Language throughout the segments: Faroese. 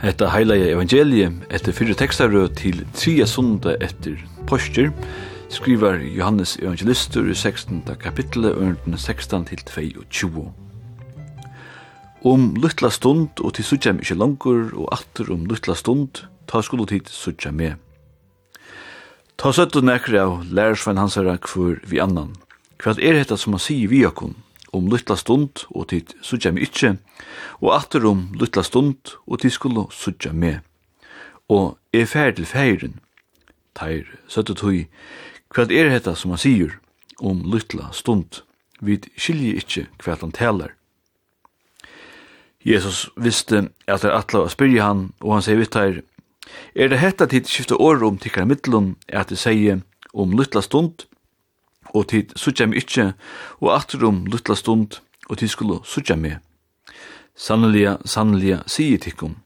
Hetta heila evangelie etter fyrre tekstarød til tria sunda etter postur, skriver Johannes evangelistur i 16. kapitlet ørnden 16 til 22. Om luttla stund, og til suttja meg ikkje langur, og atter om luttla stund, ta skulle tid suttja meg. Ta søttu nekri av lærersvein hansara kvur vi annan. Hva er hetta som han sier vi okkur, om lytla stund, og tid sutja meg ikkje, og atter om lytla stund, og tid skulle sutja meg. Og er fær til feiren, teir søttu tui, hva er hetta som han sier om lytla stund, vid skilje ikkje hva han talar. Jesus visste at det er atla å spyrje han, og han sier vitt her, er det hetta tid skifte år om tikkara middelen, at det sier om lytla stund, og tid suttja mig ikkje, og atrum luttla stund, og tid skulle suttja mig. Sanneliga, sanneliga, sige tikkum.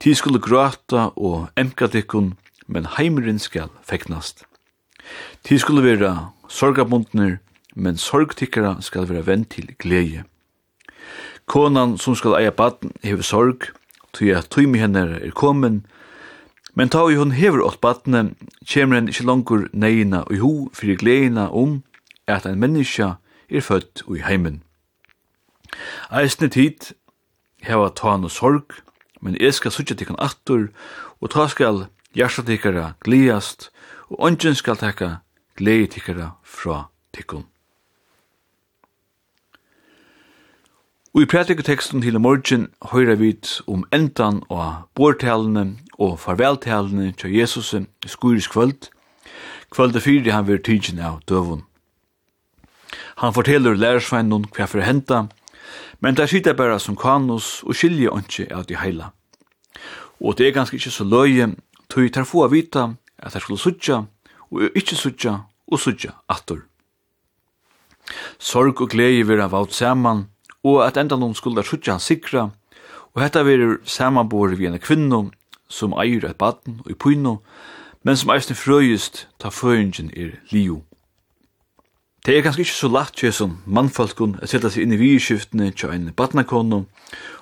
Tid skulle gråta og emka tikkum, men heimeren skal feknast. Tid skulle vera sorgabundner, men sorgtikkara skal vera vend til gleie. Konan som skal eia baden hever sorg, tog jeg tøymi henne er komin, Men ta i hon hever åt badne, kjemer en ikkje langur neina og ho fyrir gleina om at ein menneska er født i heimen. Eisne tid heva ta no sorg, men eg skal sutja tikkan attur, og ta skal hjertatikara gleast, og ongen skal tekka gleitikkara fra tikkum. Og i prædiketeksten til morgen høyrer vi om endan og bortalene og farveltalene til Jesus i skurisk kvöld, kvöld fyrir han vil tidsin av døvun. Han forteller lærersveinen hva for henta, men det sitter bare som kanus og skilje ikke av de heila. Og det er ganske ikke så løye, tog jeg tar få av vita at jeg skulle sutja, og ikke sutja, og sutja atur. Sorg og glede vil ha valgt saman, og at endan skulle sjutja han sikra, og hetta verur samanbore vi en kvinno som eier et baden og i pyno, men som eisne frøyest ta frøyngen er liu. Det er kanskje ikke så lagt til som mannfolkun å sette seg inn i virskiftene til en badnakono,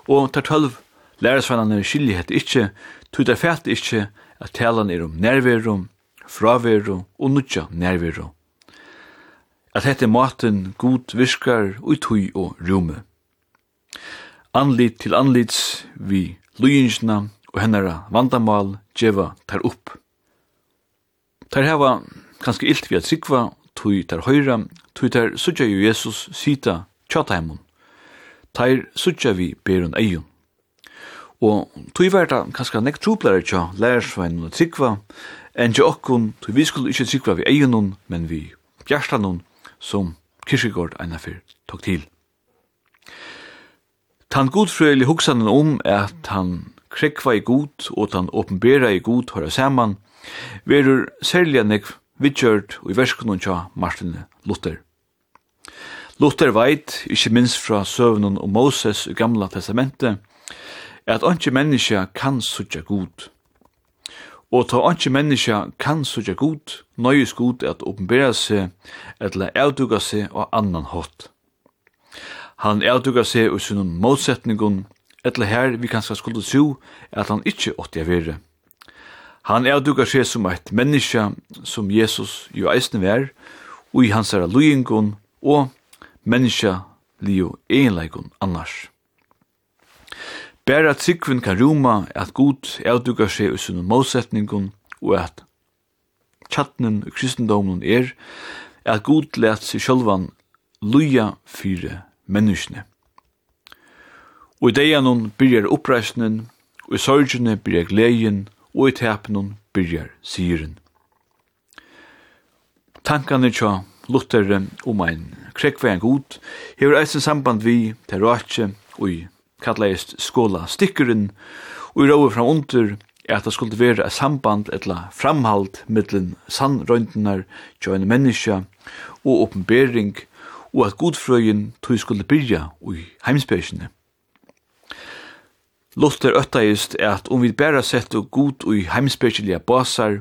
og tar tølv lærersvannene skilje hette ikkje, tog det fælt ikkje at talan er om nærvero, fravero og nutja nærvero. At hette maten god virkar og tøy og rume anlit til anlits vi lujinsna og hennara vandamal djeva tar upp. Tar heva kanskje ilt vi at sikva, tui tar høyra, tui tar sutja jo Jesus sita tjataimun. Tar sutja vi berun eion. Og tui verda kanskje nek truplare tja lærersvein og sikva, enn tja okkun, tui vi skulle ikkje sikva vi eionun, men vi bjarstanun, som Kirkegård einafyr tok til. Tan godfrøyli hugsanen om at han krekva i god og tan åpenbera i god høyra saman, verur særlig nekv vidgjørt og i verskunnen tja Martin Luther. Luther veit, ikkje minst fra søvnen og Moses i gamla testamentet, at anki menneska kan sutja god. Og ta anki menneska kan sutja god, nøyus god at åpenbera seg, etla eldugga seg og annan hatt. Han avdugar seg og sunnum motsetningun, etla her vi kanskje skulle tro at han ikkje åtti av vire. Han avdugar seg som eit menneske som Jesus jo eisne vær, og i hans er luingun og menneske lio egenleikun annars. Bæra tryggvin kan ruma at god avdugar seg i sunn motsetningun og at tjattnen og kristendomen er at god let seg sjølvan luja fyre menneskene. Og i deianon byrjar oppreisningen, og i sorgene byrjar gleien, og i tepenon byrjar syren. Tankane tja Luther om ein krekkvegan god hever eisen samband vi til Rache og i kalleist skåla stikkeren og i råve fram under er at det skulle være et samband etla framhald mittlen sannrøyndenar tja en menneska og oppenbering og at godfrøyen tog skulle byrja i heimspesjene. Luther øttaist at om vi bæra sett og god og heimspeiselige basar,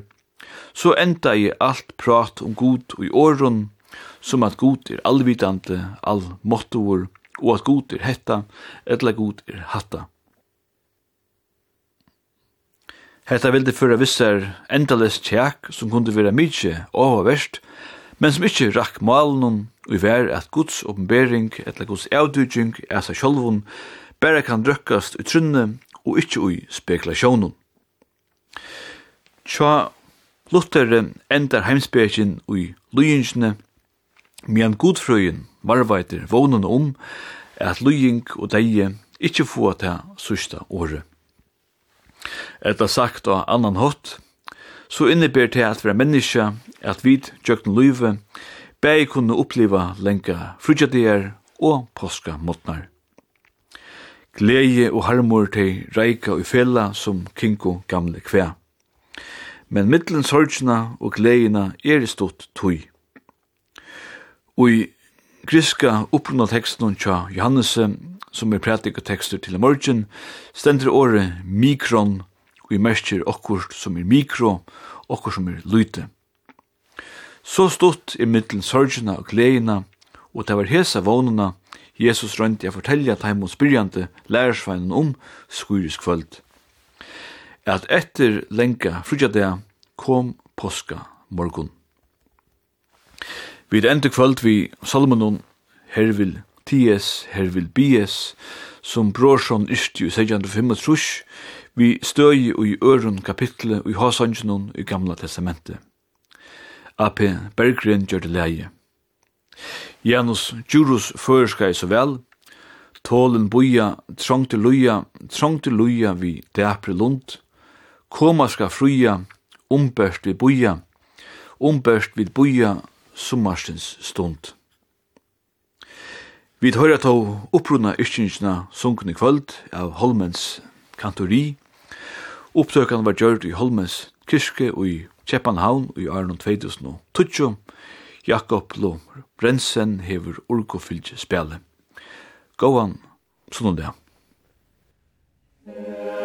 så enda i alt prat om god og i åren, som at god er allvidande, allmåttor, og at god er hetta, etla god er hatta. Hetta vildi føra vissar endaless tjekk som kunde vera mykje verst men som ikkje rakk malen og i vær at Guds oppenbering eller Guds avduging er seg sjolvun, berre kan drøkkast i trunne og ikkje ui spekulasjonen. Tja, Luther endar heimspekin ui lujingsne, men godfrøyen varveitir vånen om at lujing og deie ikkje få til sørsta året. Etta sagt av annan hatt, så innebär det att vara människa, att vi tjökten löve, bäg kunde uppleva länka frugadier og påska måttnar. Gleie og harmor til reika og fella som kinko gamle kvea. Men mittlen sorgina og gleina er stort tui. Og i griska upprunna teksten tja Johannese, som er prætika tekstur til morgen, stender året mikron vi merker okkur som er mikro, okkur som er lyte. Så stått i middelen sørgene og gleina, og det var hesa vånene Jesus rønti a fortelja taim og spyrjante lærersveinen om skuris kvöld. At etter lenga frugja kom påska morgun. Vid enda kvöld vi salmenon her vil ties, her vil bies, som brorsson yrti i 1655, Vi støy i øren kapitlet i Håsangenon i Gamla Testamentet. AP Berggren gjør det leie. Janus Djurus føreska i så vel, tålen boia, trångte luja, trångte luja vi dæpre lund, koma ska fruia, umbørst vi boia, umbørst vi boia, sommarstens stund. Vi høyra tå opprunna yskingsna sunkne kvöld av Holmens kantori, Opptøkene var gjørt i Holmens kyrke og i Kjeppanhavn i Arnon 2012. Jakob Lom Brensen hever Urko fylgje spjallet. Gåan, sånn det. Thank